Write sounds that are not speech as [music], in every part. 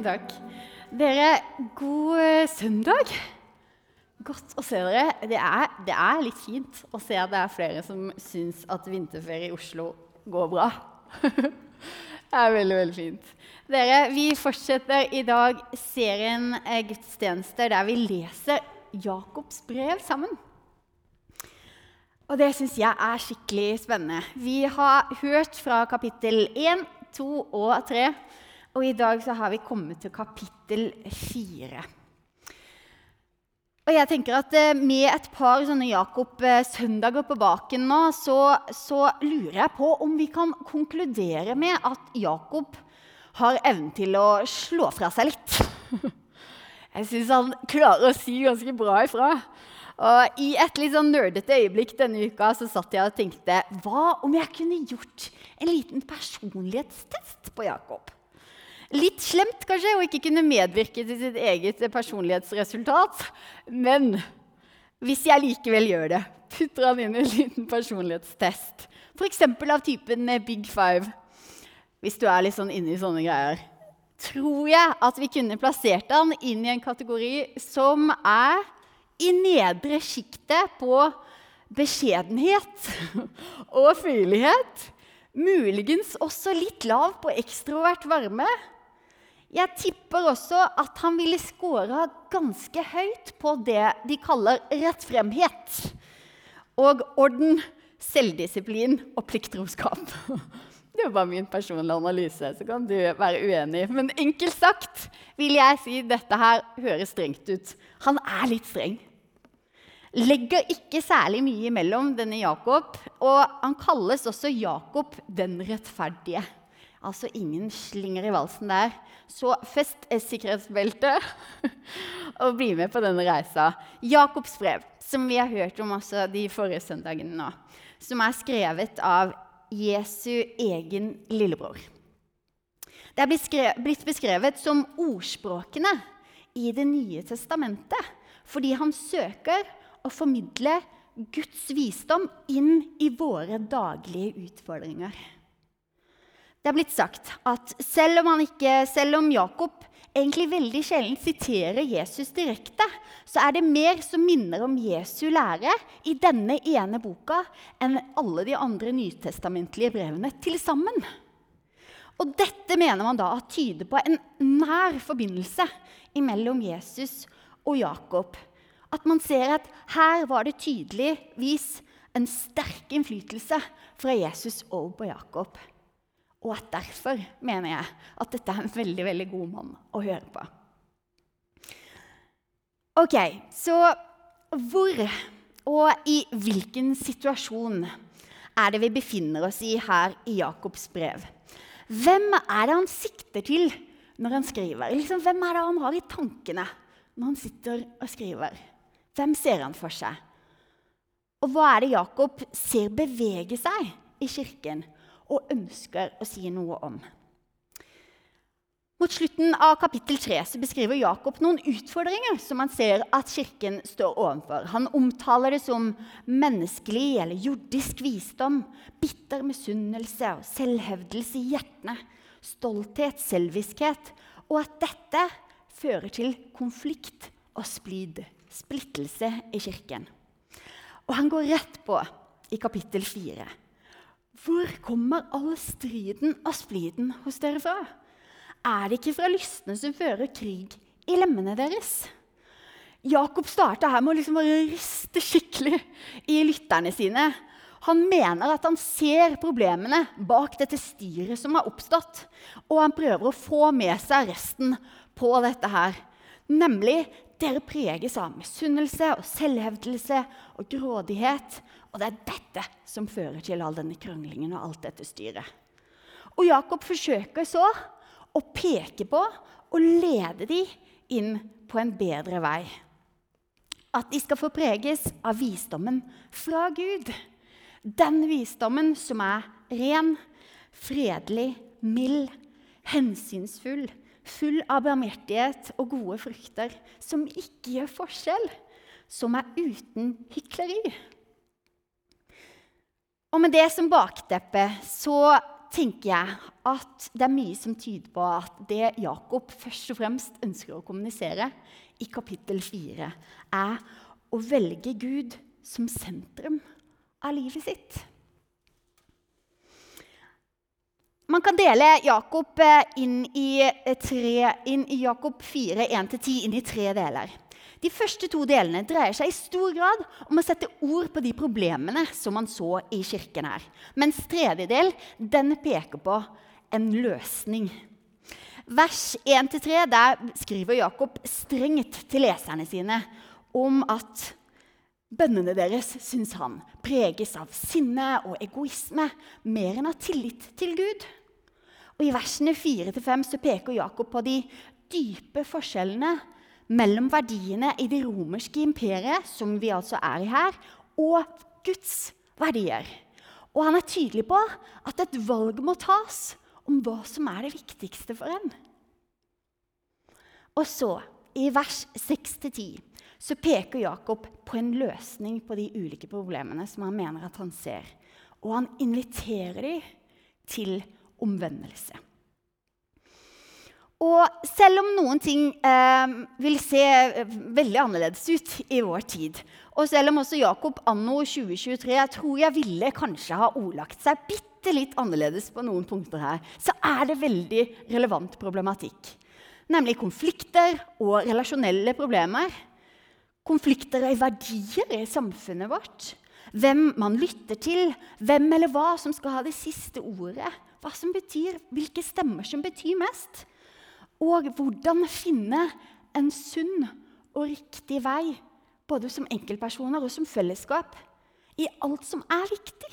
Tusen takk. Dere, god eh, søndag. Godt å se dere. Det er, det er, litt fint å se at det er flere som syns at vinterferie i Oslo går bra. [laughs] det er veldig, veldig fint. Dere, vi fortsetter i dag serien eh, gudstjenester der vi leser Jakobs brev sammen. Og det syns jeg er skikkelig spennende. Vi har hørt fra kapittel 1, 2 og 3. Og i dag så har vi kommet til kapittel 4. Og jeg tenker at eh, Med et par sånne Jakob-søndager på baken nå, så, så, lurer jeg på om vi kan konkludere med at Jakob har evnen til å slå fra seg litt. [laughs] Jeg syns han klarer å si ganske bra ifra. Og I et litt sånn nerdete øyeblikk denne uka så satt jeg og tenkte Hva om jeg kunne gjort en liten personlighetstest på Jakob? Litt slemt kanskje å ikke kunne medvirke til sitt eget personlighetsresultat. Men hvis jeg likevel gjør det, putter han inn en liten personlighetstest. F.eks. av typen Big Five, hvis du er litt sånn inne i sånne greier. Tror jeg at vi kunne plassert han inn i en kategori som er i nedre sjiktet på beskjedenhet og fyrlighet. Muligens også litt lav på ekstrovert varme. Jeg tipper også at han ville scora ganske høyt på det de kaller rettfremhet. Og orden, selvdisiplin og plikttroskap. [laughs] Det er bare min personlige analyse, så kan du være uenig. Men enkelt sagt vil jeg si dette her høres strengt ut. Han er litt streng. Legger ikke særlig mye imellom denne Jakob. Og han kalles også Jakob den rettferdige. Altså ingen slinger i valsen der. Så fest sikkerhetsbeltet [laughs] og bli med på denne reisa. Jakobs brev, som vi har hørt om også de forrige søndagene nå, som er skrevet av Jesu egen lillebror. Det er blitt beskrevet som ordspråkene i Det nye testamentet fordi han søker å formidle Guds visdom inn i våre daglige utfordringer. Det er blitt sagt at selv om, ikke, selv om, Jakob egentlig veldig sjelden siterer Jesus direkte, så er det mer som minner om Jesu lære i denne ene boka enn alle de andre nytestamentlige brevene til sammen. Og dette mener man da tyder på en nær forbindelse mellom Jesus og Jakob. At man ser at her var det tydeligvis en sterk innflytelse fra Jesus over på Jakob. Og at derfor mener jeg at dette er en veldig, veldig god mann å høre på. Ok, så hvor og i hvilken situasjon er det vi befinner oss i her i Jakobs brev? Hvem er det han sikter til når han skriver? Liksom, hvem er det han har i tankene når han sitter og skriver? Hvem ser han for seg? Og hva er det Jakob ser bevege seg i kirken? Og ønsker å si noe om. Mot slutten av kapittel 3 beskriver Jakob noen utfordringer som han ser at Kirken står overfor. Han omtaler det som menneskelig eller jordisk visdom, bitter misunnelse og selvhevdelse i hjertene, stolthet, selviskhet, og at dette fører til konflikt og splid, splittelse i Kirken. Og han går rett på i kapittel 4 hvor kommer all striden og spliden hos dere fra? Er det ikke fra lystne som fører krig i lemmene deres? Jakob starta her med å liksom riste skikkelig i lytterne sine. Han mener at han ser problemene bak dette styret som har oppstått. Og han prøver å få med seg resten på dette her. Nemlig dere preges av misunnelse og selvhevdelse og grådighet. Og det er dette som fører til all denne krønglingen og alt dette styret. Og Jakob forsøker så å peke på og lede de inn på en bedre vei. At de skal få preges av visdommen fra Gud. Den visdommen som er ren, fredelig, mild, hensynsfull, full av barmhjertighet og gode frukter, som ikke gjør forskjell, som er uten hykleri. Og med det som bakteppe så tenker jeg at det er mye som tyder på at det Jakob først og fremst ønsker å kommunisere i kapittel 4, er å velge Gud som sentrum av livet sitt. Man kan dele Jakob, eh, inn i, eh, tre, inn Jakob 4, 1-10 inn i tre deler. De første to delene dreier seg i stor grad om å sette ord på de problemene som man så i kirken her. Mens tredje del den peker på en løsning. Vers 1-3 der skriver Jakob strengt til leserne sine om at bønnene deres, syns han, preges av sinne og egoisme mer enn av tillit til Gud. Og I versene 4-5 peker Jakob på de dype forskjellene mellom verdiene i det romerske imperiet, som vi altså er i her, og Guds verdier. Og han er tydelig på at et valg må tas om hva som er det viktigste for en. Og så, i vers 6-10, så peker Jakob på en løsning på de ulike problemene som han mener at han ser. Og han inviterer dem til omvendelse. Og selv om noen ting eh, vil se eh, veldig annerledes ut i vår tid, og selv om også Jakob anno 2023 jeg tror jeg ville kanskje ha ordlagt seg bitte litt annerledes på noen punkter her, så er det veldig relevant problematikk. Nemlig konflikter og relasjonelle problemer. Konflikter i verdier i samfunnet vårt. Hvem man lytter til, hvem eller hva som skal ha det siste ordet hva som betyr, hvilke stemmer som betyr mest. Og hvordan finne en sunn og riktig vei, både som enkeltpersoner og som fellesskap, i alt som er viktig.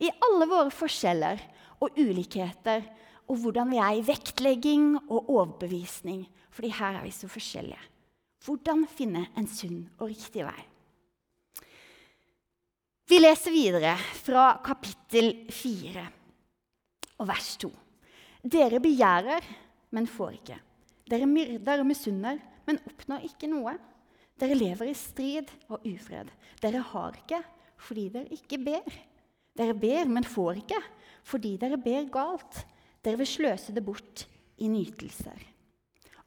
I alle våre forskjeller og ulikheter, og hvordan vi er i vektlegging og overbevisning. Fordi her er vi så forskjellige. Hvordan finne en sunn og riktig vei. Vi leser videre fra kapittel 4 og vers 2. Dere begjærer, men får ikke. Dere myrder og misunner, men oppnår ikke noe. Dere lever i strid og ufred. Dere har ikke fordi dere ikke ber. Dere ber, men får ikke fordi dere ber galt. Dere vil sløse det bort i nytelser.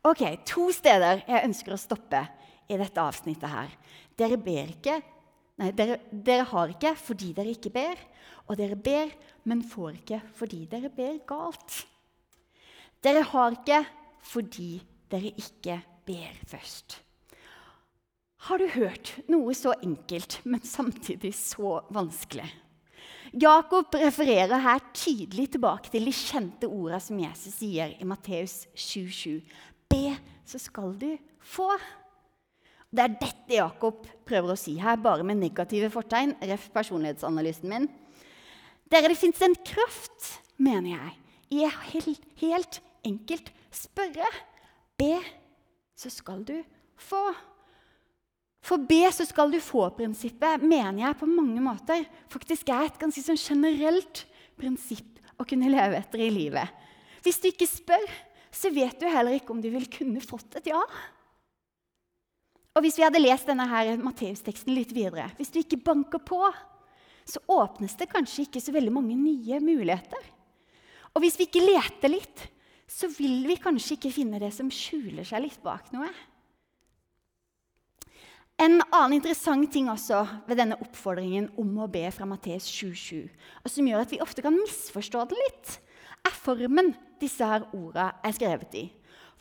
Ok, To steder jeg ønsker å stoppe i dette avsnittet her. Dere ber ikke Nei, dere, dere har ikke fordi dere ikke ber. Og dere ber, men får ikke fordi dere ber galt. Dere har ikke fordi dere ikke ber først. Har du hørt noe så enkelt, men samtidig så vanskelig? Jakob refererer her tydelig tilbake til de kjente ordene som Jesus sier i Matteus 7,7. Be, så skal du få. Det er dette Jakob prøver å si her, bare med negative fortegn. Ref. personlighetsanalysen min. Dere, det fins en kraft, mener jeg, i helt, helt enkelt spørre. Be, så skal du få. For be, så skal du få-prinsippet mener jeg på mange måter faktisk er et ganske sånn generelt prinsipp å kunne leve etter i livet. Hvis du ikke spør, så vet du heller ikke om du vil kunne fått et ja. Og hvis vi hadde lest denne Matteus-teksten litt videre Hvis du ikke banker på, så åpnes det kanskje ikke så veldig mange nye muligheter. Og hvis vi ikke leter litt, så vil vi kanskje ikke finne det som skjuler seg litt bak noe. En annen interessant ting også ved denne oppfordringen om å be fra Matteus 7,7, og som gjør at vi ofte kan misforstå det litt, er formen disse her ordene er skrevet i.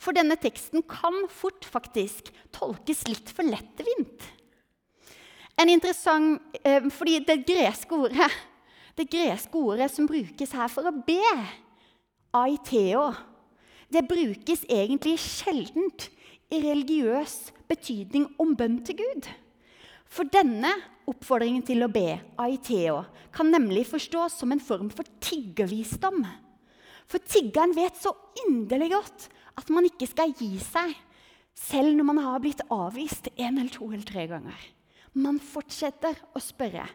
For denne teksten kan fort faktisk tolkes litt for lettvint. En interessant, eh, fordi det greske, ordet, det greske ordet som brukes her for å be, aiteo, det brukes egentlig sjeldent i religiøs betydning om bønn til Gud. For denne oppfordringen til å be, aiteo, kan nemlig forstås som en form for tiggervisdom. For tiggeren vet så inderlig godt at man ikke skal gi seg selv når man har blitt avvist en eller to eller tre ganger. Man fortsetter å spørre.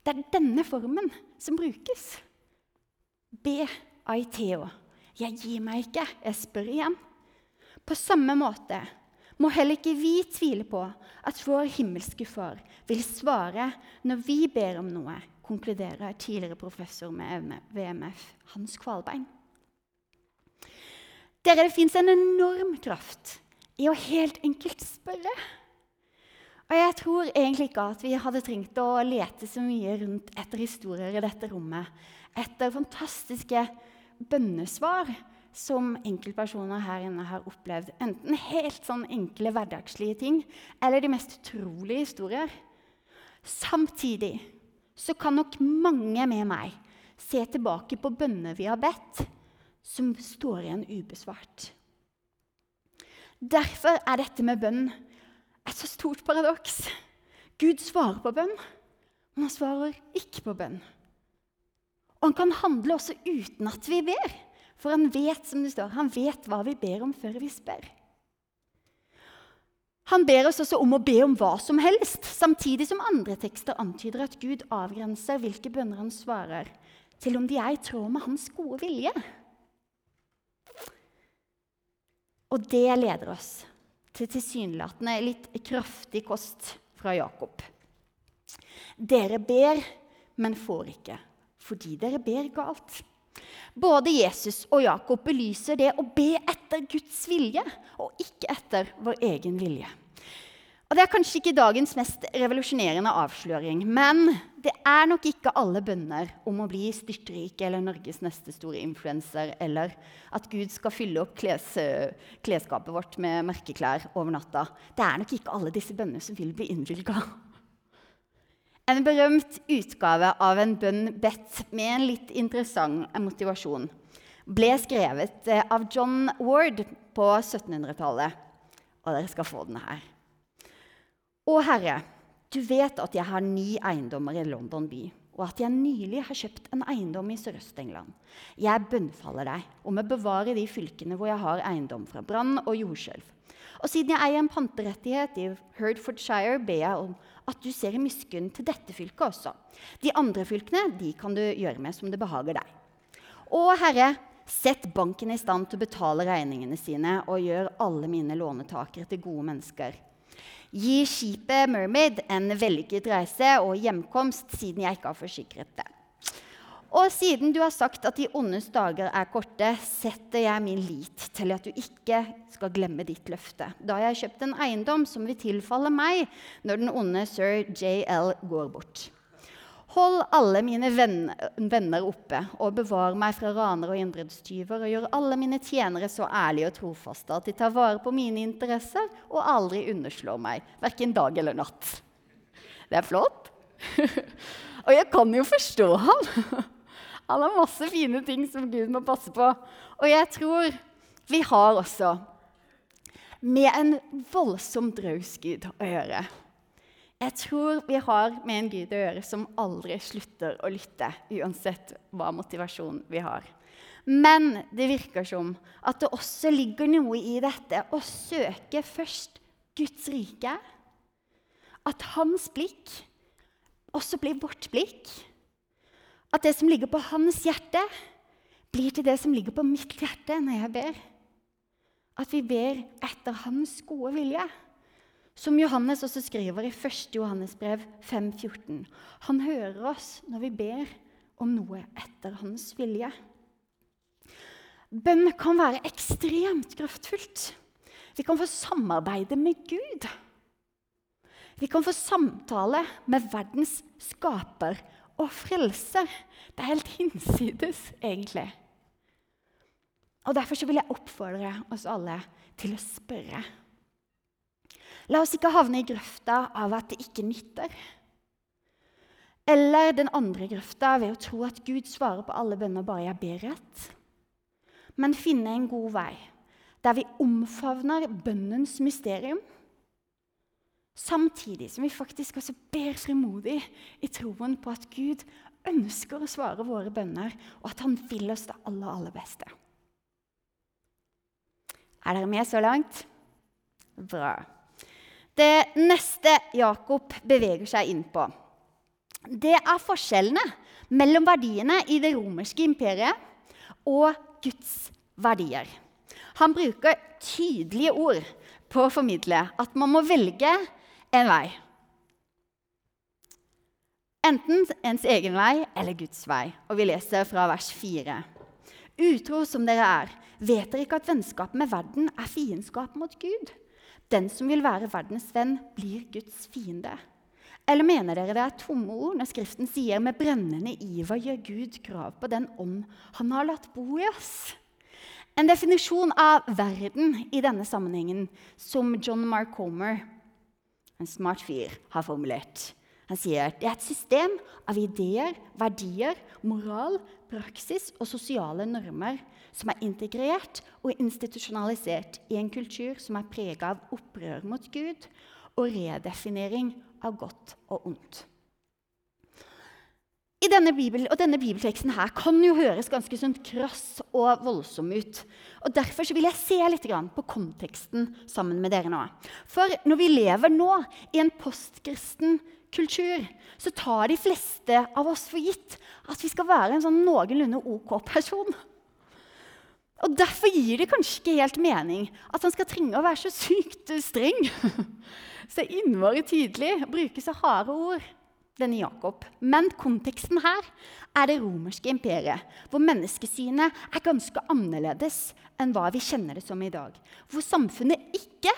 Det er denne formen som brukes. Be aiteo. Jeg gir meg ikke, jeg spør igjen. På samme måte må heller ikke vi tvile på at vår himmelske Far vil svare når vi ber om noe konkluderer tidligere professor med VMF Hans Kvalbein. Dere, Det fins en enorm kraft i å helt enkelt spørre. Og jeg tror egentlig ikke at vi hadde trengt å lete så mye rundt etter historier i dette rommet. Etter fantastiske bønnesvar som enkeltpersoner her inne har opplevd. Enten helt sånn enkle hverdagslige ting eller de mest utrolige historier. Samtidig så kan nok mange med meg se tilbake på bønner vi har bedt, som står igjen ubesvart. Derfor er dette med bønn et så stort paradoks. Gud svarer på bønn, men han svarer ikke på bønn. Og han kan handle også uten at vi ber, for han vet som det står, han vet hva vi ber om før vi spør. Han ber oss også om å be om hva som helst, samtidig som andre tekster antyder at Gud avgrenser hvilke bønner han svarer, til om de er i tråd med hans gode vilje. Og det leder oss til tilsynelatende litt kraftig kost fra Jakob. Dere ber, men får ikke, fordi dere ber galt. Både Jesus og Jakob belyser det å be etter Guds vilje og ikke etter vår egen vilje. Og Det er kanskje ikke dagens mest revolusjonerende avsløring, men det er nok ikke alle bønner om å bli styrtrik eller Norges neste store influenser, eller at Gud skal fylle opp kles, klesskapet vårt med merkeklær over natta. Det er nok ikke alle disse bønnene som vil bli innvilga. En berømt utgave av en bønn bedt med en litt interessant motivasjon ble skrevet eh, av John Ward på 1700-tallet. Og dere skal få den her. Å Herre, du vet at jeg har ni eiendommer i London by, og at jeg nylig har kjøpt en eiendom i Sørøst-England. Jeg bønnfaller deg om å bevare de fylkene hvor jeg har eiendom fra brann og jordskjelv. Og siden jeg eier en panterettighet i Herdfordshire, ber jeg om at du ser i miskunn til dette fylket også. De andre fylkene de kan du gjøre med som det behager deg. Å Herre, sett banken i stand til å betale regningene sine og gjør alle mine lånetakere til gode mennesker. Gi skipet Mermaid en vellykket reise og hjemkomst, siden jeg ikke har forsikret det. Og siden du har sagt at de ondes dager er korte, setter jeg min lit til at du ikke skal glemme ditt løfte. Da jeg har kjøpt en eiendom som vil tilfalle meg når den onde sir JL går bort. Hold alle mine venner oppe og bevar meg fra ranere og innbruddstyver, og gjør alle mine tjenere så ærlige og trofaste at de tar vare på mine interesser og aldri underslår meg, verken dag eller natt. Det er flott. [laughs] og jeg kan jo forstå ham. [laughs] Han har masse fine ting som Gud må passe på. Og jeg tror vi har også med en voldsomt raus Gud å gjøre. Jeg tror vi har med en Gud å gjøre som aldri slutter å lytte, uansett hva motivasjon vi har. Men det virker som at det også ligger noe i dette å søke først Guds rike. At hans blikk også blir vårt blikk. At det som ligger på hans hjerte, blir til det som ligger på mitt hjerte når jeg ber. At vi ber etter hans gode vilje. Som Johannes også skriver i 1. Johannes brev 5,14. Han hører oss når vi ber om noe etter hans vilje. Bønn kan være ekstremt kraftfullt. Vi kan få samarbeide med Gud. Vi kan få samtale med verdens skaper og frelser. Det er helt [laughs] hinsides, egentlig. Og Derfor vil jeg oppfordre oss alle til å spørre La oss ikke havne i grøfta av at det ikke nytter. Eller den andre grøfta ved å tro at Gud svarer på alle bønner bare jeg ber rett. Men finne en god vei der vi omfavner bønnens mysterium, samtidig som vi faktisk også ber frimodig i troen på at Gud ønsker å svare våre bønner, og at han vil oss det aller, aller beste. Er dere med så langt? Bra. Det neste Jakob beveger seg inn på, det er forskjellene mellom verdiene i det romerske imperiet og Guds verdier. Han bruker tydelige ord på å formidle at man må velge en vei. Enten ens egen vei eller Guds vei. Og vi leser fra vers 4. Utro som dere er, vet dere ikke at vennskap med verden er fiendskap mot Gud? Den som vil være verdens venn, blir Guds fiende. Eller mener dere det er tomme ord når Skriften sier med brennende iver gjør Gud krav på den ånd han har latt bo i oss? En definisjon av verden i denne sammenhengen som John Mark Homer, en smart fyr, har formulert. Han sier det er et system av ideer, verdier, moral, praksis og sosiale normer som er integrert og institusjonalisert i en kultur som er prega av opprør mot Gud og redefinering av godt og ondt. Denne, bibel, og denne bibelteksten her kan jo høres ganske sånn krass og voldsom ut. Og Derfor vil jeg se litt på konteksten sammen med dere nå. For når vi lever nå i en postkristen kultur, så tar de fleste av oss for gitt at vi skal være en sånn noenlunde OK person. Og Derfor gir det kanskje ikke helt mening at han skal trenge å være så sykt streng. [laughs] Så innmari tydelig, bruke så harde ord denne Jakob. Men konteksten her er det romerske imperiet, hvor menneskesynet er ganske annerledes enn hva vi kjenner det som i dag. Hvor samfunnet ikke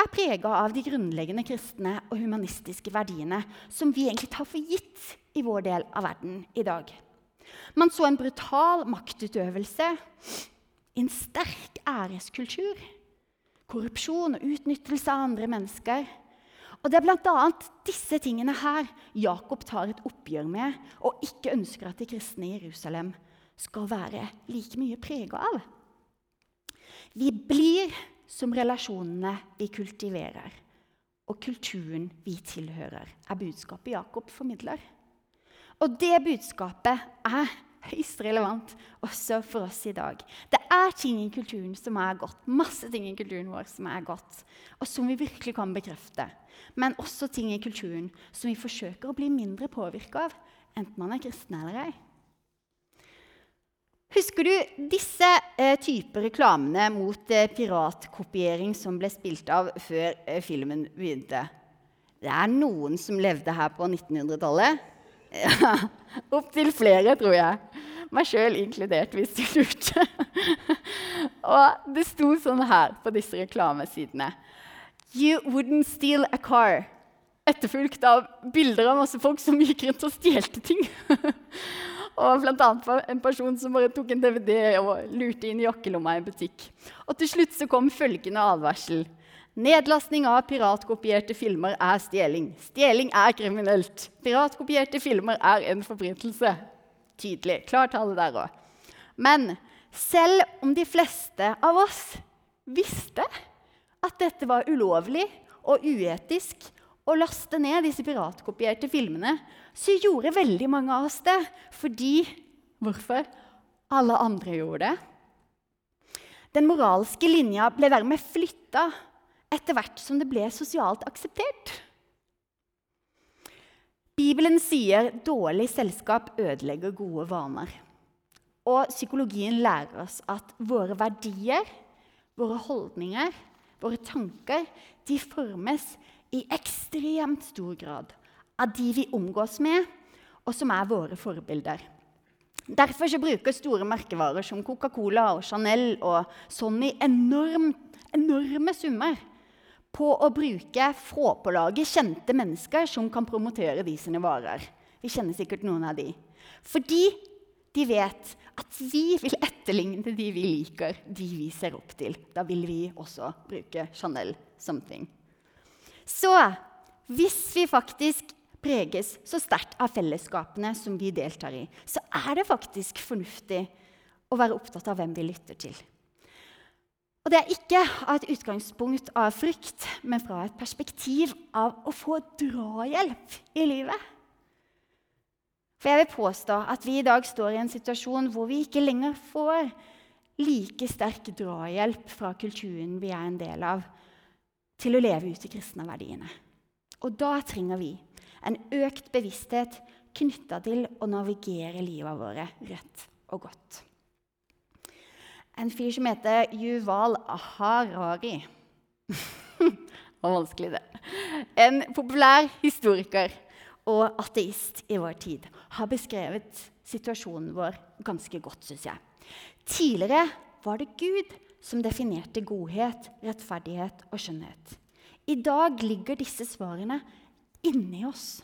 er prega av de grunnleggende kristne og humanistiske verdiene som vi egentlig tar for gitt i vår del av verden i dag. Man så en brutal maktutøvelse, en sterk æreskultur, korrupsjon og utnyttelse av andre mennesker og Det er bl.a. disse tingene her Jakob tar et oppgjør med og ikke ønsker at de kristne i Jerusalem skal være like mye prega av. Vi blir som relasjonene vi kultiverer, og kulturen vi tilhører, er budskapet Jakob formidler. Og det budskapet er høyst relevant også for oss i dag. Det er ting i kulturen som er godt, masse ting i kulturen vår som er godt, og som vi virkelig kan bekrefte. Men også ting i kulturen som vi forsøker å bli mindre påvirka av, enten man er kristen eller ei. Husker du disse eh, typer reklamene mot eh, piratkopiering som ble spilt av før eh, filmen begynte? Det er noen som levde her på 1900-tallet. Ja, Opptil flere, tror jeg. Meg sjøl inkludert, hvis du lurte. og det sto sånn her på disse reklamesidene. You wouldn't steal a car. Etterfulgt av bilder av masse folk som gikk rundt og stjelte ting. og bl.a. en person som bare tok en DVD og lurte inn jakkelomma i en butikk. Og til slutt så kom følgende advarsel. Nedlastning av piratkopierte filmer er stjeling. Stjeling er kriminelt. Piratkopierte filmer er en forbrytelse. Tydelig. Klar tale der òg. Men selv om de fleste av oss visste at dette var ulovlig og uetisk å laste ned disse piratkopierte filmene, så gjorde veldig mange av oss det fordi Hvorfor? Alle andre gjorde det. Den moralske linja ble dermed flytta etter hvert som det ble sosialt akseptert. Bibelen sier dårlig selskap ødelegger gode vaner. Og psykologien lærer oss at våre verdier, våre holdninger, våre tanker, de formes i ekstremt stor grad av de vi omgås med, og som er våre forbilder. Derfor bruker store merkevarer som Coca-Cola og Chanel og Sony enorm, enorme summer på å bruke få på laget kjente mennesker som kan promotere de sine varer. Vi kjenner sikkert noen av de. Fordi de vet at vi vil etterligne de vi liker, de vi ser opp til. Da vil vi også bruke Chanel something. Så hvis vi faktisk preges så sterkt av fellesskapene som vi deltar i, så er det faktisk fornuftig å være opptatt av hvem vi lytter til. Og det er ikke av et utgangspunkt av frykt, men fra et perspektiv av å få drahjelp i livet. For jeg vil påstå at vi i dag står i en situasjon hvor vi ikke lenger får like sterk drahjelp fra kulturen vi er en del av, til å leve ut de kristne verdiene. Og da trenger vi en økt bevissthet knytta til å navigere livet våre rett og godt en fyr som heter Yuval Harari. [laughs] det var vanskelig, det. En populær historiker og ateist i vår tid, har beskrevet situasjonen vår ganske godt, syns jeg. Tidligere var det Gud som definerte godhet, rettferdighet og skjønnhet. I dag ligger disse svarene inni oss.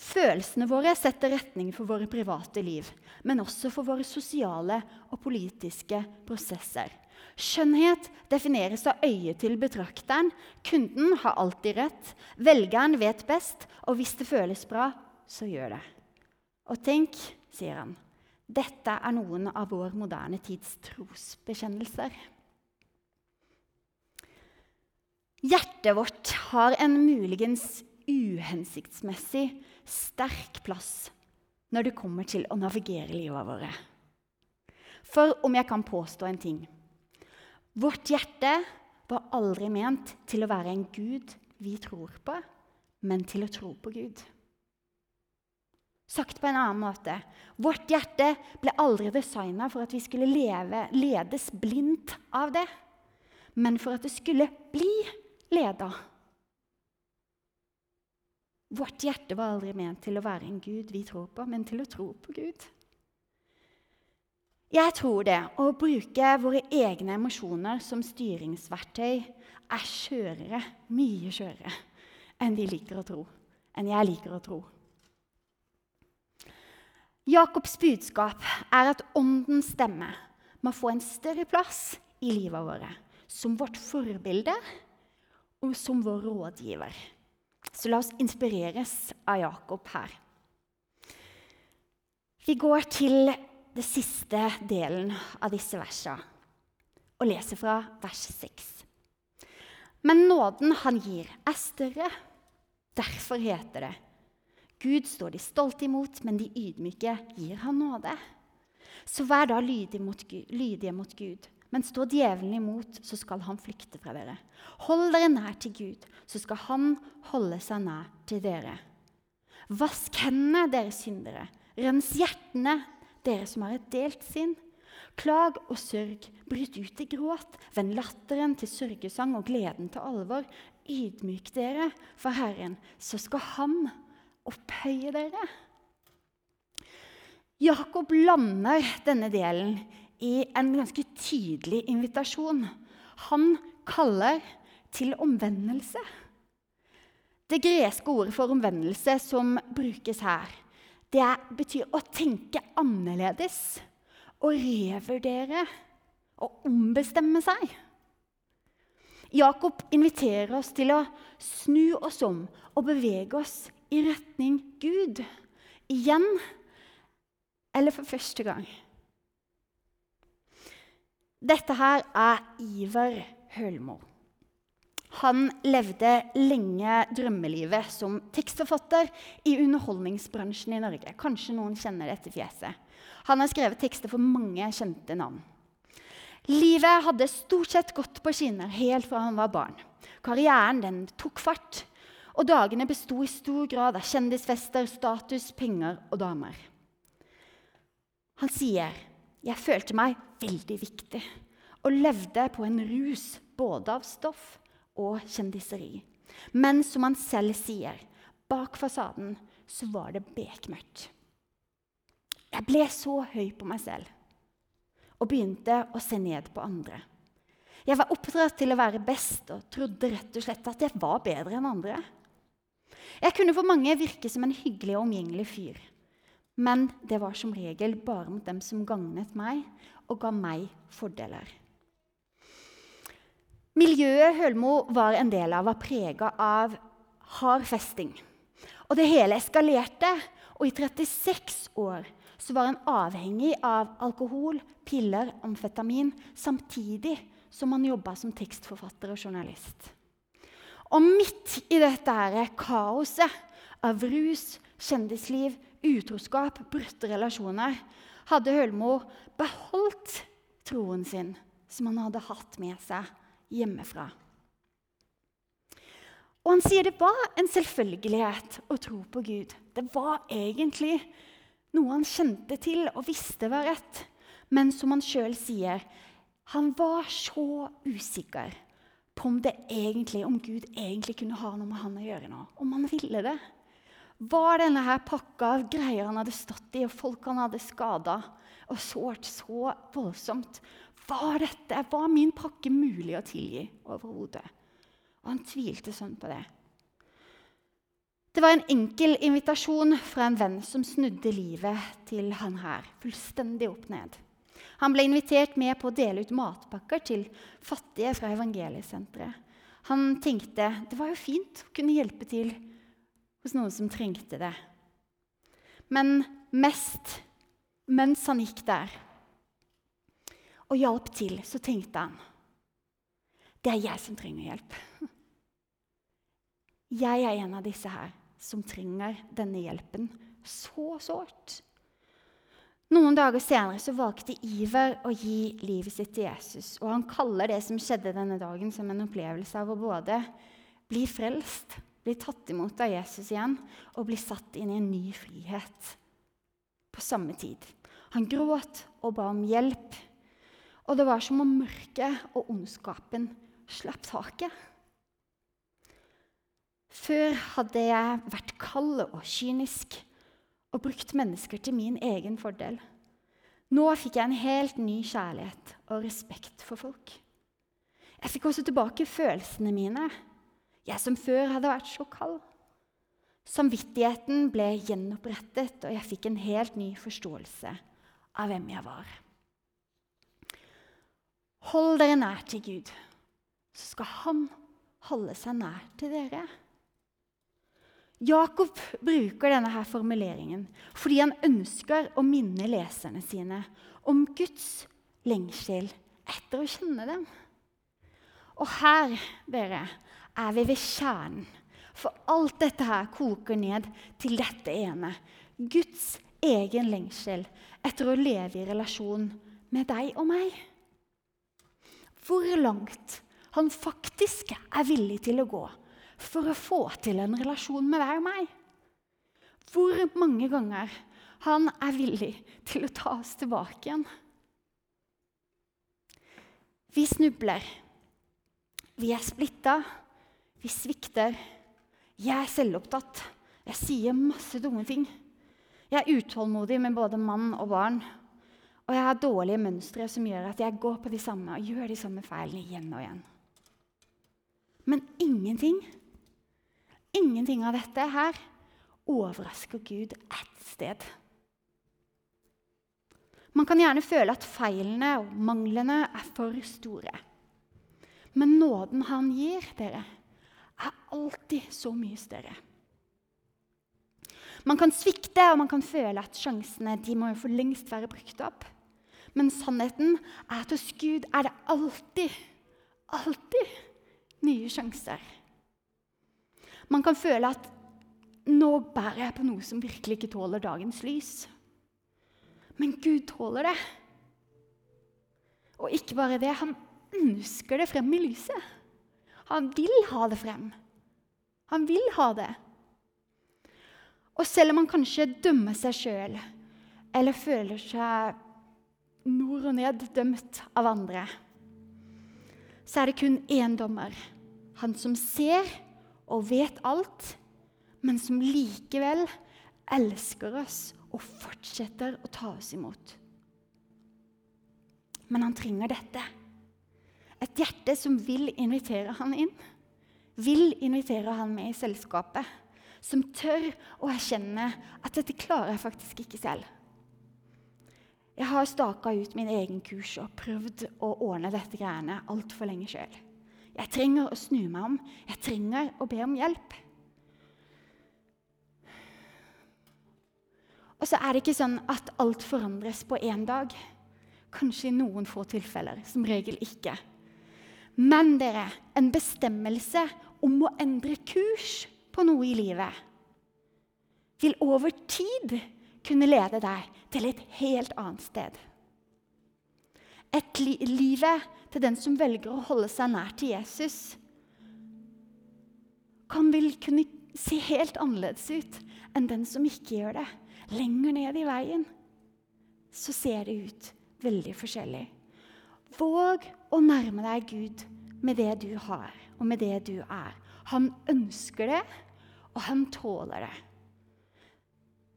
Følelsene våre setter retning for våre private liv, men også for våre sosiale og politiske prosesser. Skjønnhet defineres av øyet til betrakteren. Kunden har alltid rett. Velgeren vet best, og hvis det føles bra, så gjør det. Og tenk, sier han, dette er noen av vår moderne tids trosbekjennelser. Hjertet vårt har en muligens uhensiktsmessig sterk plass når det kommer til å navigere livet våre. For om jeg kan påstå en ting Vårt hjerte var aldri ment til å være en gud vi tror på, men til å tro på Gud. Sagt på en annen måte vårt hjerte ble aldri designa for at vi skulle leve, ledes blindt av det, men for at det skulle bli leda. Vårt hjerte var aldri ment til å være en gud vi tror på, men til å tro på Gud. Jeg tror det å bruke våre egne emosjoner som styringsverktøy er skjørere, mye skjørere, enn vi liker å tro. Enn jeg liker å tro. Jakobs budskap er at åndens stemme må få en større plass i livet vårt, som vårt forbilde og som vår rådgiver. Så la oss inspireres av Jakob her. Vi går til det siste delen av disse versene og leser fra vers 6. Men nåden han gir, er større. Derfor heter det Gud står de stolte imot, men de ydmyke gir han nåde. Så vær da lydige mot Gud, lydige mot Gud. Men står djevelen imot, så skal han flykte fra dere. Hold dere nær til Gud, så skal han holde seg nær til dere. Vask hendene, dere syndere. Rens hjertene, dere som har et delt sinn. Klag og sørg, bryt ut i gråt, vend latteren til sørgesang og gleden til alvor. Ydmyk dere for Herren, så skal Han opphøye dere. Jakob lander denne delen i en ganske tydelig invitasjon. Han kaller til omvendelse. Det greske ordet for omvendelse som brukes her, det betyr å tenke annerledes. Å revurdere og ombestemme seg. Jakob inviterer oss til å snu oss om og bevege oss i retning Gud. Igjen eller for første gang. Dette her er Iver Hølmo. Han levde lenge drømmelivet som tekstforfatter i underholdningsbransjen i Norge. Kanskje noen kjenner dette fjeset. Han har skrevet tekster for mange kjente navn. Livet hadde stort sett gått på skinner helt fra han var barn. Karrieren den tok fart, og dagene besto i stor grad av kjendisfester, status, penger og damer. Han sier, 'Jeg følte meg veldig viktig' og levde på en rus både av stoff og kjendiseri. Men som han selv sier, bak fasaden så var det bekmørkt. Jeg ble så høy på meg selv og begynte å se ned på andre. Jeg var oppdratt til å være best og trodde rett og slett at jeg var bedre enn andre. Jeg kunne for mange virke som en hyggelig og omgjengelig fyr. Men det var som regel bare mot dem som gagnet meg og ga meg fordeler. Miljøet Hølmo var en del av, var prega av hard festing. Og det hele eskalerte, og i 36 år så var en avhengig av alkohol, piller, amfetamin, samtidig som han jobba som tekstforfatter og journalist. Og midt i dette her kaoset av rus, kjendisliv, utroskap, brutte relasjoner, hadde Hølmo beholdt troen sin, som han hadde hatt med seg hjemmefra. Og han sier det var en selvfølgelighet å tro på Gud. Det var egentlig noe han kjente til og visste var rett. Men som han sjøl sier, han var så usikker på om, egentlig, om Gud egentlig kunne ha noe med han å gjøre nå. Om han ville det. Var denne her pakka av greier han hadde stått i, og folk han hadde skada og sårt så voldsomt Var dette, var min pakke mulig å tilgi overhodet? Og han tvilte sånn på det. Det var en enkel invitasjon fra en venn som snudde livet til han her fullstendig opp ned. Han ble invitert med på å dele ut matpakker til fattige fra evangeliesenteret. Han tenkte det var jo fint å kunne hjelpe til hos noen som trengte det. Men mest mens han gikk der og hjalp til, så tenkte han det er jeg som trenger hjelp. [laughs] Jeg er en av disse her som trenger denne hjelpen så sårt. Noen dager senere så valgte Iver å gi livet sitt til Jesus. Og han kaller det som skjedde denne dagen, som en opplevelse av å både bli frelst, bli tatt imot av Jesus igjen og bli satt inn i en ny frihet på samme tid. Han gråt og ba om hjelp. Og det var som om mørket og ondskapen slapp taket. Før hadde jeg vært kald og kynisk og brukt mennesker til min egen fordel. Nå fikk jeg en helt ny kjærlighet og respekt for folk. Jeg fikk også tilbake følelsene mine, jeg som før hadde vært så kald. Samvittigheten ble gjenopprettet, og jeg fikk en helt ny forståelse av hvem jeg var. Hold dere nær til Gud, så skal Han holde seg nær til dere. Jakob bruker denne her formuleringen fordi han ønsker å minne leserne sine om Guds lengsel etter å kjenne dem. Og her, dere, er vi ved kjernen. For alt dette her koker ned til dette ene. Guds egen lengsel etter å leve i relasjon med deg og meg. Hvor langt han faktisk er villig til å gå for å få til en relasjon med deg og meg. Hvor mange ganger han er villig til å ta oss tilbake igjen. Vi snubler. Vi er splitta. Vi svikter. Jeg er selvopptatt. Jeg sier masse dumme ting. Jeg er utålmodig med både mann og barn. Og jeg har dårlige mønstre som gjør at jeg går på de samme og gjør de samme feilene igjen og igjen. Men ingenting Ingenting av dette her overrasker Gud ett sted. Man kan gjerne føle at feilene og manglene er for store. Men nåden han gir dere, er alltid så mye større. Man kan svikte, og man kan føle at sjansene de må jo for lengst være brukt opp. Men sannheten er at hos Gud er det alltid, alltid nye sjanser. Man kan føle at nå bærer jeg på noe som virkelig ikke tåler dagens lys. Men Gud tåler det. Og ikke bare det, han ønsker det frem i lyset. Han vil ha det frem. Han vil ha det. Og selv om han kanskje dømmer seg sjøl eller føler seg nord og ned dømt av andre, så er det kun én dommer. Han som ser og vet alt, men som likevel elsker oss og fortsetter å ta oss imot. Men han trenger dette. Et hjerte som vil invitere han inn. Vil invitere han med i selskapet. Som tør å erkjenne at 'dette klarer jeg faktisk ikke selv'. Jeg har staka ut min egen kurs og prøvd å ordne dette greiene altfor lenge sjøl. Jeg trenger å snu meg om. Jeg trenger å be om hjelp. Og så er det ikke sånn at alt forandres på én dag. Kanskje i noen få tilfeller. Som regel ikke. Men dere, en bestemmelse om å endre kurs på noe i livet vil over tid kunne lede deg til et helt annet sted. Et li livet til den som velger å holde seg nær til Jesus, kan vel kunne se helt annerledes ut enn den som ikke gjør det. Lenger ned i veien så ser det ut veldig forskjellig. Våg å nærme deg Gud med det du har, og med det du er. Han ønsker det, og han tåler det.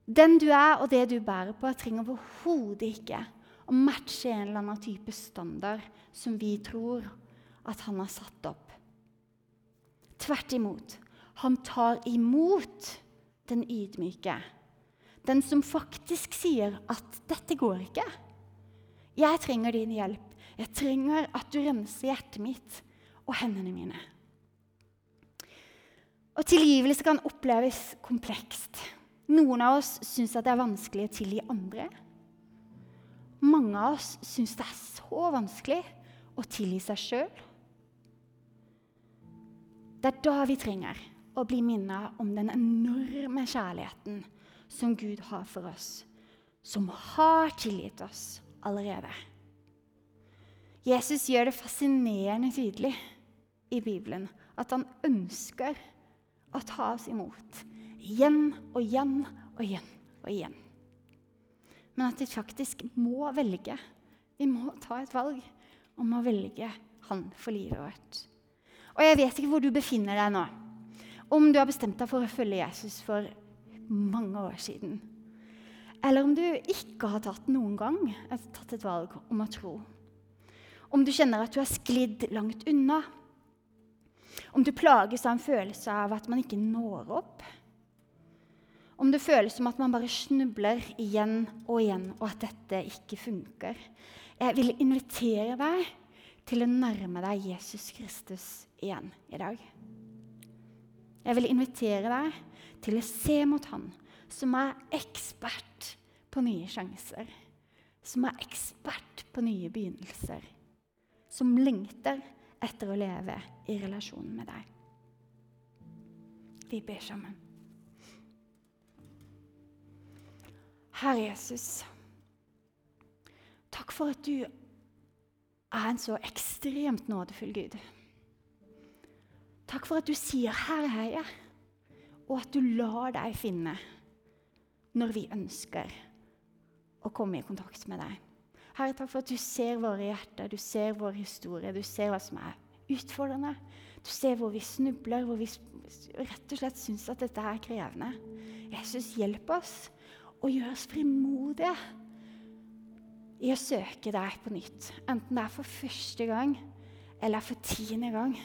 Den du er, og det du bærer på, trenger overhodet ikke å matche en eller annen type standard som vi tror at han har satt opp. Tvert imot. Han tar imot den ydmyke. Den som faktisk sier at 'dette går ikke'. Jeg trenger din hjelp. Jeg trenger at du renser hjertet mitt og hendene mine. Og tilgivelse kan oppleves komplekst. Noen av oss syns det er vanskelig å tilgi andre. Mange av oss syns det er så vanskelig å tilgi seg sjøl. Det er da vi trenger å bli minnet om den enorme kjærligheten som Gud har for oss, som har tilgitt oss allerede. Jesus gjør det fascinerende tydelig i Bibelen at han ønsker å ta oss imot igjen og igjen og igjen og igjen. Men at vi faktisk må velge. Vi må ta et valg om å velge Han for livet vårt. Og jeg vet ikke hvor du befinner deg nå. Om du har bestemt deg for å følge Jesus for mange år siden. Eller om du ikke har tatt noen gang tatt et valg om å tro. Om du kjenner at du har sklidd langt unna. Om du plages av en følelse av at man ikke når opp. Om det føles som at man bare snubler igjen og igjen, og at dette ikke funker. Jeg vil invitere deg til å nærme deg Jesus Kristus igjen i dag. Jeg vil invitere deg til å se mot Han som er ekspert på nye sjanser. Som er ekspert på nye begynnelser. Som lengter etter å leve i relasjon med deg. Vi ber sammen. Herre Jesus, takk for at du er en så ekstremt nådefull Gud. Takk for at du sier 'Her er jeg', og at du lar deg finne når vi ønsker å komme i kontakt med deg. Herre, takk for at du ser våre hjerter, du ser vår historie, du ser hva som er utfordrende. Du ser hvor vi snubler, hvor vi rett og slett syns at dette er krevende. Jesus, hjelp oss og gjør oss frimodige i å søke deg på nytt. Enten det er for første gang eller for tiende gang.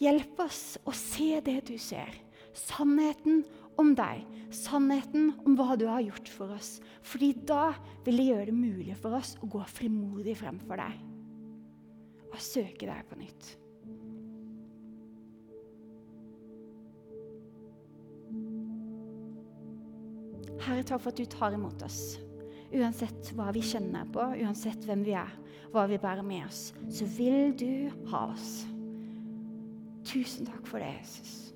Hjelp oss å se det du ser. Sannheten om deg. Sannheten om hva du har gjort for oss. Fordi da vil det gjøre det mulig for oss å gå frimodig fremfor deg. Og søke deg på nytt. Herre, takk for at du tar imot oss. Uansett hva vi kjenner på, uansett hvem vi er, hva vi bærer med oss, så vil du ha oss. Tusen takk for det, Jesus.